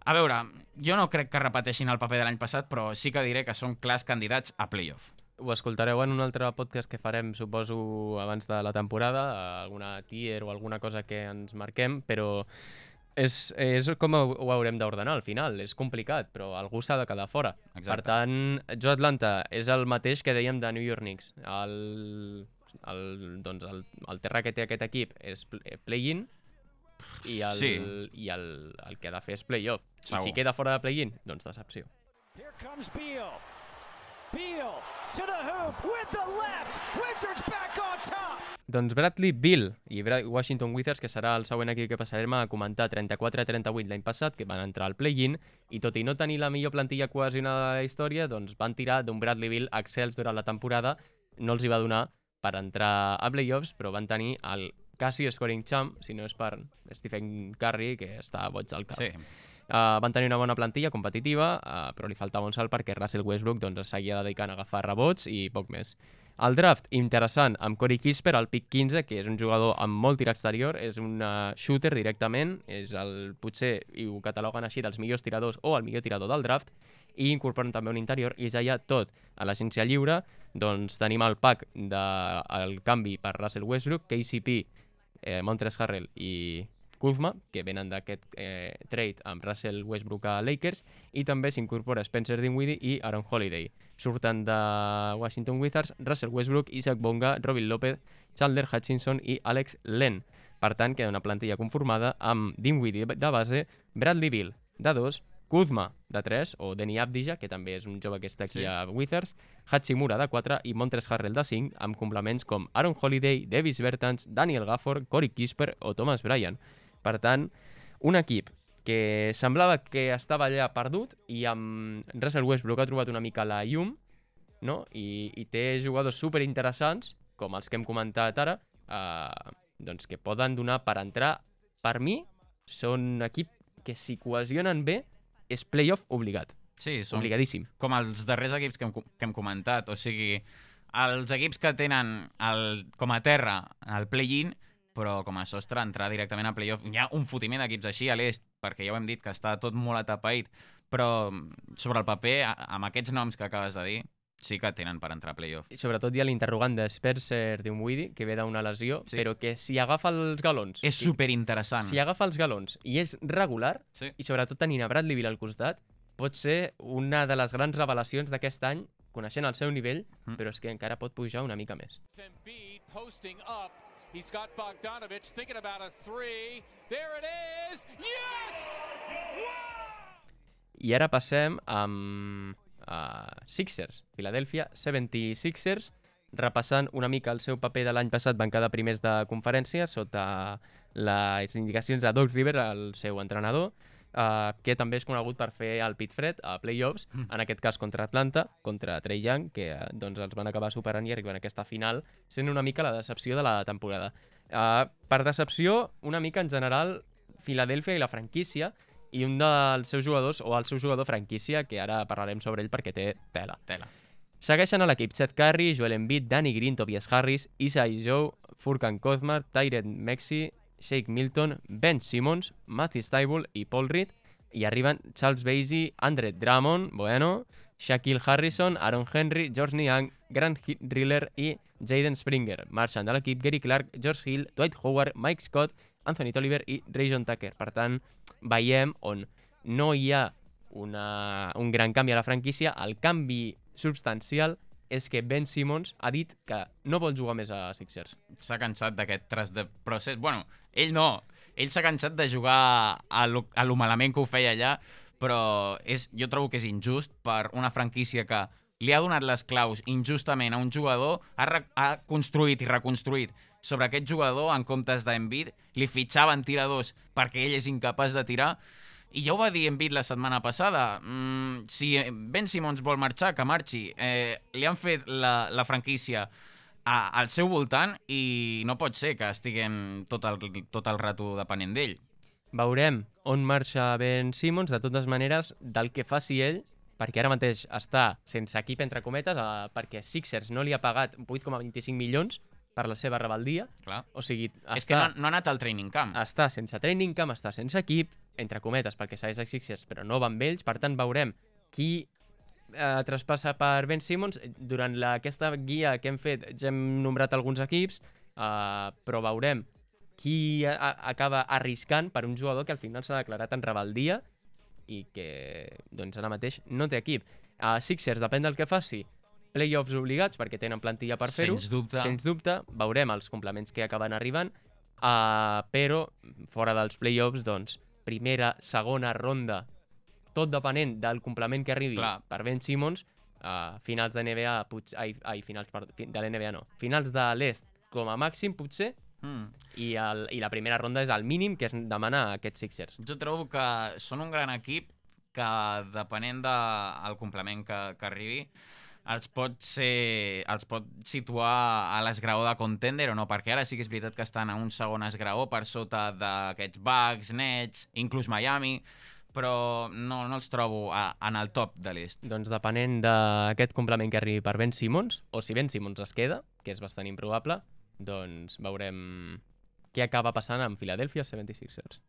A veure, jo no crec que repeteixin el paper de l'any passat, però sí que diré que són clars candidats a playoff. Ho escoltareu en un altre podcast que farem, suposo, abans de la temporada, alguna tier o alguna cosa que ens marquem, però és, és com ho, ho haurem d'ordenar al final. És complicat, però algú s'ha de quedar fora. Exacte. Per tant, jo Atlanta és el mateix que dèiem de New York Knicks. El, el, doncs el, el terra que té aquest equip és pl- play-in i, el, Sí. i el, el que ha de fer és play-off. I Segur. si queda fora de play-in, doncs decepció. Here comes Beal. Beal to the hoop with the left. Wizards back on top. Doncs Bradley Bill i Washington Wizards, que serà el següent equip que passarem a comentar 34-38 l'any passat, que van entrar al play-in, i tot i no tenir la millor plantilla cohesionada de la història, doncs van tirar d'un Bradley Bill excels durant la temporada, no els hi va donar per entrar a playoffs, però van tenir el quasi scoring champ, si no és per Stephen Curry, que està boig al cap. Sí. Uh, van tenir una bona plantilla competitiva, uh, però li faltava un salt perquè Russell Westbrook doncs, es seguia dedicant a agafar rebots i poc més. El draft, interessant, amb Corey Kisper al pick 15, que és un jugador amb molt tir exterior, és un uh, shooter directament, és el, potser, i ho cataloguen així, dels millors tiradors o el millor tirador del draft, i incorporen també un interior, i ja hi ha tot. A l'agència lliure, doncs tenim el pack del el canvi per Russell Westbrook, KCP, eh, Montres Harrell i Kuzma, que venen d'aquest eh, trade amb Russell Westbrook a Lakers, i també s'incorpora Spencer Dinwiddie i Aaron Holiday. Surten de Washington Wizards Russell Westbrook, Isaac Bonga, Robin Lopez, Chandler Hutchinson i Alex Len. Per tant, queda una plantilla conformada amb Dinwiddie de base, Bradley Bill de 2, Kuzma de 3, o Denny Abdija, que també és un jove que està aquí Sí. a Wizards, Hachimura de 4 i Montres Harrell de 5, amb complements com Aaron Holiday, Davis Bertans, Daniel Gafford, Corey Kisper o Thomas Bryan. Per tant, un equip que semblava que estava allà perdut i amb Russell Westbrook ha trobat una mica la llum no? I, i té jugadors super interessants com els que hem comentat ara eh, doncs que poden donar per entrar per mi són un equip que si cohesionen bé és playoff obligat, Sí, són obligadíssim com els darrers equips que hem, que hem comentat. O sigui, els equips que tenen el, com a terra el play-in, però com a sostre entrar directament a playoff. Hi ha un fotiment d'equips així a l'est, perquè ja ho hem dit que està tot molt atapeït, però sobre el paper, amb aquests noms que acabes de dir, sí que tenen per entrar a playoff. I sobretot hi ha l'interrogant de Spencer Dinwiddie, que ve d'una lesió, Sí. però que si agafa els galons... És superinteressant. si agafa els galons i és regular, Sí. i sobretot tenint a Bradley Bill al costat, pot ser una de les grans revelacions d'aquest any, coneixent el seu nivell, Mm. però és que encara pot pujar una mica més. He's got Bogdanovich thinking about a three. There it is. Yes! I ara passem amb uh, Sixers, Philadelphia 76ers, repassant una mica el seu paper de l'any passat, van quedar primers de conferència sota les indicacions de Doug River, el seu entrenador, uh, que també és conegut per fer el pit fred a playoffs, en aquest cas contra Atlanta, contra Trey Young, que uh, doncs els van acabar superant i arribant a aquesta final, sent una mica la decepció de la temporada. Uh, per decepció, una mica en general, Philadelphia i la franquícia, i un dels seus jugadors, o el seu jugador franquícia, que ara parlarem sobre ell perquè té tela. Tela. Segueixen a l'equip Seth Curry, Joel Embiid, Danny Green, Tobias Harris, Isai Joe, Furkan Kozmar, Tyren Maxey, Shake Milton, Ben Simmons, Matthew Stiebel i Paul Reed, i arriben Charles Basie, Andre Drummond, bueno, Shaquille Harrison, Aaron Henry, George Niang, Grant Riller i Jaden Springer. Marxen de l'equip Gary Clark, George Hill, Dwight Howard, Mike Scott, Anthony Tolliver i Rajon Tucker. Per tant, veiem on no hi ha una, un gran canvi a la franquícia, el canvi substancial és que Ben Simmons ha dit que no vol jugar més a Sixers. S'ha cansat d'aquest tras de procés. Bueno, ell no. Ell s'ha cansat de jugar a lo, a lo malament que ho feia allà, però és, jo trobo que és injust per una franquícia que li ha donat les claus injustament a un jugador, ha, ha construït i reconstruït sobre aquest jugador en comptes d'Embiid, li fitxaven tiradors perquè ell és incapaç de tirar, i ja ho va dir Embiid la setmana passada, mm, si Ben Simmons vol marxar, que marxi. Eh, li han fet la, la franquícia a, al seu voltant i no pot ser que estiguem tot el, tot el rato depenent d'ell. Veurem on marxa Ben Simmons, de totes maneres, del que faci ell, perquè ara mateix està sense equip, entre cometes, eh, perquè Sixers no li ha pagat 8,25 milions per la seva rebaldia, Clar. o sigui, Està... És que no, no ha anat al training camp. està sense training camp, està sense equip, entre cometes, perquè segueix a Sixers, però no va amb ells, per tant veurem qui eh, traspassa per Ben Simmons. Durant la, aquesta guia que hem fet ja hem nombrat alguns equips, eh, però veurem qui a, a, acaba arriscant per un jugador que al final s'ha declarat en rebeldia i que doncs ara mateix no té equip. A Sixers, depèn del que faci, playoffs obligats perquè tenen plantilla per fer-ho. Sens dubte. Sens dubte, veurem els complements que acaben arribant, uh, però fora dels playoffs, doncs, primera, segona ronda, tot depenent del complement que arribi Clar. per Ben Simmons, uh, finals de NBA, potser, ai, ai, finals per, de l'NBA no, finals de l'est com a màxim potser, Mm. i, el, i la primera ronda és el mínim que es demana a aquests Sixers. Jo trobo que són un gran equip que, depenent del de complement que, que arribi, els pot, ser, els pot situar a l'esgraó de contender o no, perquè ara sí que és veritat que estan a un segon esgraó per sota d'aquests Bucks, Nets, inclús Miami, però no, no els trobo a, en el top de l'est. Doncs depenent d'aquest complement que arribi per Ben Simmons, o si Ben Simmons es queda, que és bastant improbable, doncs veurem què acaba passant amb Philadelphia 76ers.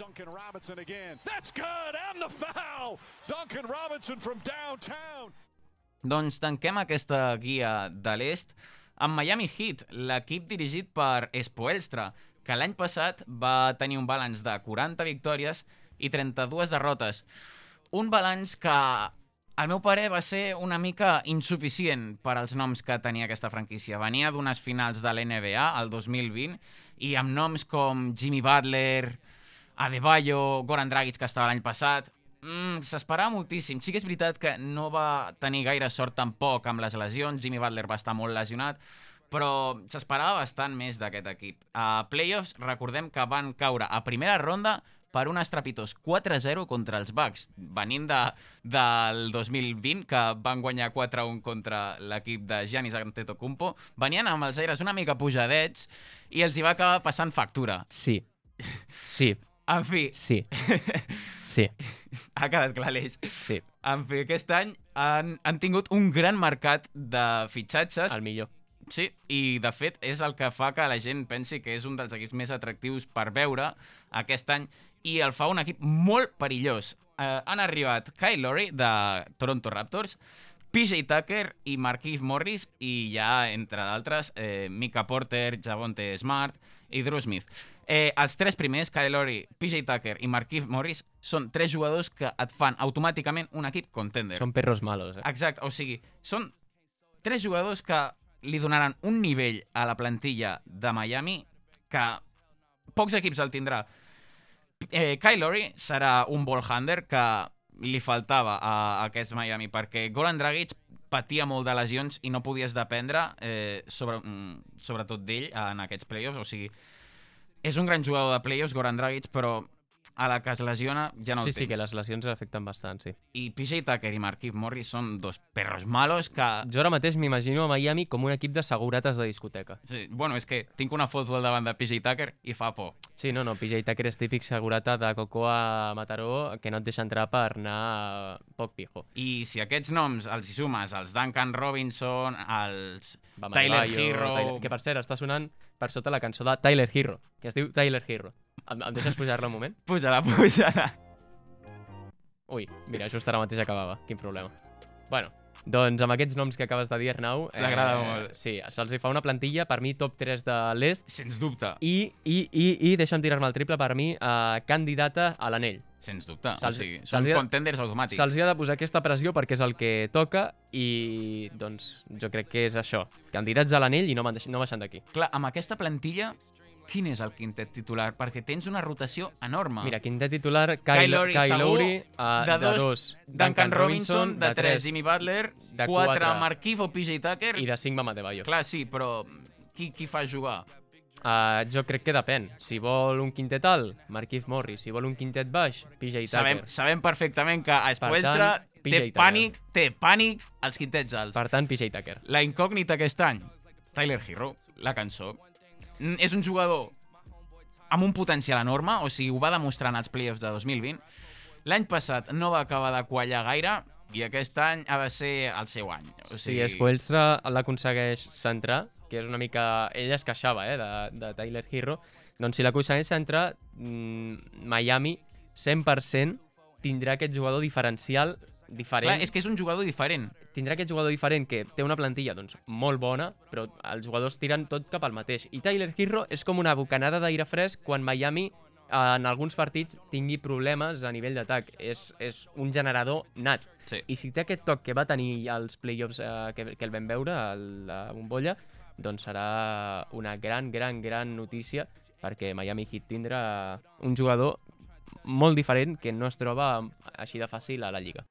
Duncan Robinson again. That's good. And the foul. Duncan Robinson from downtown. Doncs tanquem aquesta guia de l'est amb Miami Heat, l'equip dirigit per Spoelstra, que l'any passat va tenir un balanç de 40 victòries i 32 derrotes. Un balanç que, al meu parer, va ser una mica insuficient per als noms que tenia aquesta franquícia. Venia d'unes finals de l'NBA, el 2020, i amb noms com Jimmy Butler, Adebayo, Goran Dragic, que estava l'any passat, mm, s'esperava moltíssim. Sí que és veritat que no va tenir gaire sort tampoc amb les lesions, Jimmy Butler va estar molt lesionat, però s'esperava bastant més d'aquest equip. A playoffs, recordem que van caure a primera ronda per un estrepitós 4-0 contra els Bucks, venint de, del 2020, que van guanyar 4-1 contra l'equip de Giannis Antetokounmpo. Venien amb els aires una mica pujadets i els hi va acabar passant factura. Sí, sí, En fi, sí, sí, ha quedat clar l'eix. sí, En fi, aquest any han, han tingut un gran mercat de fitxatges. el millor. Sí, i de fet és el que fa que la gent pensi que és un dels equips més atractius per veure aquest any i el fa un equip molt perillós. Eh, han arribat Kyle Lowry de Toronto Raptors, PJ Tucker i Marquise Morris i ja, entre d'altres, eh, Mika Porter, Javonte Smart i Drew Smith. Eh, els tres primers, Kyle Lowry, PJ Tucker i Marquise Morris, són tres jugadors que et fan automàticament un equip contender. Són perros malos, eh? Exacte, o sigui, són tres jugadors que li donaran un nivell a la plantilla de Miami que pocs equips el tindrà. Eh, Kyle Lowry serà un ball handler que li faltava a, a aquest Miami perquè Goran Dragic patia molt de lesions i no podies dependre eh, sobre, mm, sobretot d'ell en aquests playoffs, o sigui és un gran jugador de playoffs, Goran Dragic, però a la que es lesiona ja no sí, el sí, tens. que les lesions afecten bastant, sí. I PJ Tucker i Marquise Morris són dos perros malos que Jo ara mateix m'imagino a Miami com un equip de segurates de discoteca. Sí, bueno, és que tinc una foto al davant de PJ Tucker i fa por. Sí, no, no, PJ Tucker és típic segurata de Cocoa a Mataró que no et deixa entrar per anar poc pijo. I si aquests noms els hi sumes, els Duncan Robinson, els Tyler Hero... Tyler... Que per cert, està sonant per sota la cançó de Tyler Hero, que es diu Tyler Hero. Em, em deixes pujar-la un moment? Puja-la, puja-la. Ui, mira, just ara mateix acabava. Quin problema. Bueno, doncs amb aquests noms que acabes de dir, Arnau... T'agrada molt. Sí, se'ls fa una plantilla, per mi, top 3 de l'est, Sens dubte. i, i, i, i deixa'm tirar-me el triple, per mi, eh, candidata a l'anell. Sens dubte. O sigui, són contenders automàtics. Se'ls ha de posar aquesta pressió perquè és el que toca i, doncs, jo crec que és això. Candidats a l'anell i no, no baixant d'aquí. Clar, amb aquesta plantilla quin és el quintet titular? Perquè tens una rotació enorme. Mira, quintet titular, Kyle Kyle, Lowry, Kyle Lowry uh, de de dos, dos, Duncan Robinson, de 3, Jimmy Butler, de 4, quatre. Markieff o PJ Tucker. i de 5 Bam Adebayo. Clar, sí, però qui, qui fa jugar? Uh, jo crec que depèn. Si vol un quintet alt, Marquise Morris. Si vol un quintet baix, PJ Tucker. Sabem, sabem perfectament que a Spoelstra PJ té pànic, té pànic als quintets alts. Per tant, PJ Tucker. La incògnita aquest any, Tyler Hero, la cançó. Mm, És un jugador amb un potencial enorme, o sigui, ho va demostrar en els playoffs de 2020. L'any passat no va acabar de quallar gaire i aquest any ha de ser el seu any. O Si Spoelstra l'aconsegueix centrar, que és una mica... Ell es queixava, eh, de, de Tyler Hero, doncs si l'aconsegueix centrar, mmm, Miami 100% tindrà aquest jugador diferencial diferent. Clar, és que és un jugador diferent. tindrà aquest jugador diferent que té una plantilla doncs, molt bona, però els jugadors tiren tot cap al mateix. I Tyler Hero és com una bocanada d'aire fresc quan Miami en alguns partits tingui problemes a nivell d'atac. És, és un generador nat. Sí. I si té aquest toc que va tenir als playoffs eh, que, que el vam veure, a la bombolla, doncs serà una gran, gran, gran notícia perquè Miami Heat tindrà un jugador molt diferent que no es troba així de fàcil a la Lliga.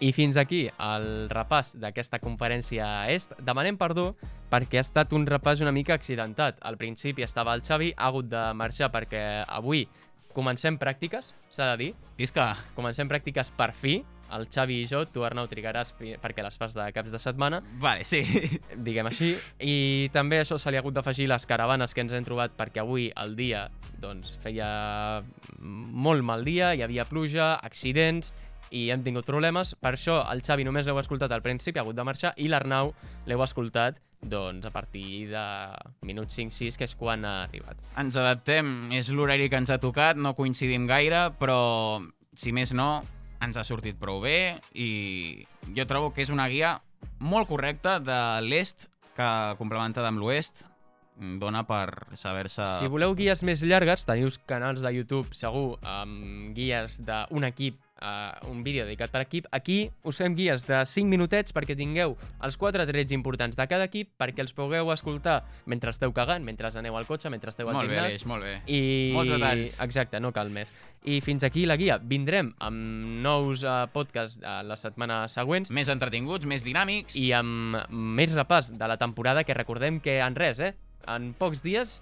I fins aquí el repàs d'aquesta conferència est. Demanem perdó perquè ha estat un repàs una mica accidentat. Al principi estava el Xavi, ha hagut de marxar perquè avui comencem pràctiques, s'ha de dir. Isca, Comencem pràctiques per fi, el Xavi i jo, tu Arnau trigaràs perquè les fas de caps de setmana, vale, sí. diguem així, i també això se li ha hagut d'afegir les caravanes que ens hem trobat perquè avui el dia doncs, feia molt mal dia, hi havia pluja, accidents, i hem tingut problemes. Per això el Xavi només l'heu escoltat al principi, ha hagut de marxar, i l'Arnau l'heu escoltat doncs, a partir de minut 5-6, que és quan ha arribat. Ens adaptem, és l'horari que ens ha tocat, no coincidim gaire, però si més no, ens ha sortit prou bé i jo trobo que és una guia molt correcta de l'est que complementada amb l'oest dona per saber-se... Si voleu guies més llargues, teniu canals de YouTube, segur, amb guies d'un equip, uh, un vídeo dedicat per equip. Aquí us fem guies de 5 minutets perquè tingueu els quatre trets importants de cada equip, perquè els pugueu escoltar mentre esteu cagant, mentre aneu al cotxe, mentre esteu al Molt bé, gimnàs. Aleix, molt bé. I... Molts detalls. Exacte, no cal més. I fins aquí la guia. Vindrem amb nous uh, podcasts uh, les setmanes següents Més entretinguts, més dinàmics. i amb més repàs de la temporada que recordem que en res, eh? En pocs dies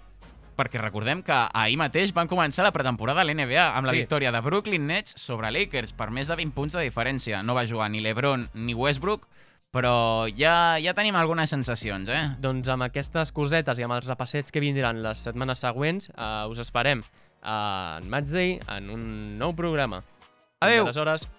perquè recordem que ahir mateix van començar la pretemporada a l'NBA amb la Sí. victòria de Brooklyn Nets sobre Lakers per més de 20 punts de diferència. No va jugar ni LeBron ni Westbrook, però ja, ja tenim algunes sensacions, eh? Doncs amb aquestes cosetes i amb els repassets que vindran les setmanes següents, eh, us esperem en Matchday en un nou programa. Adéu. Fins aleshores.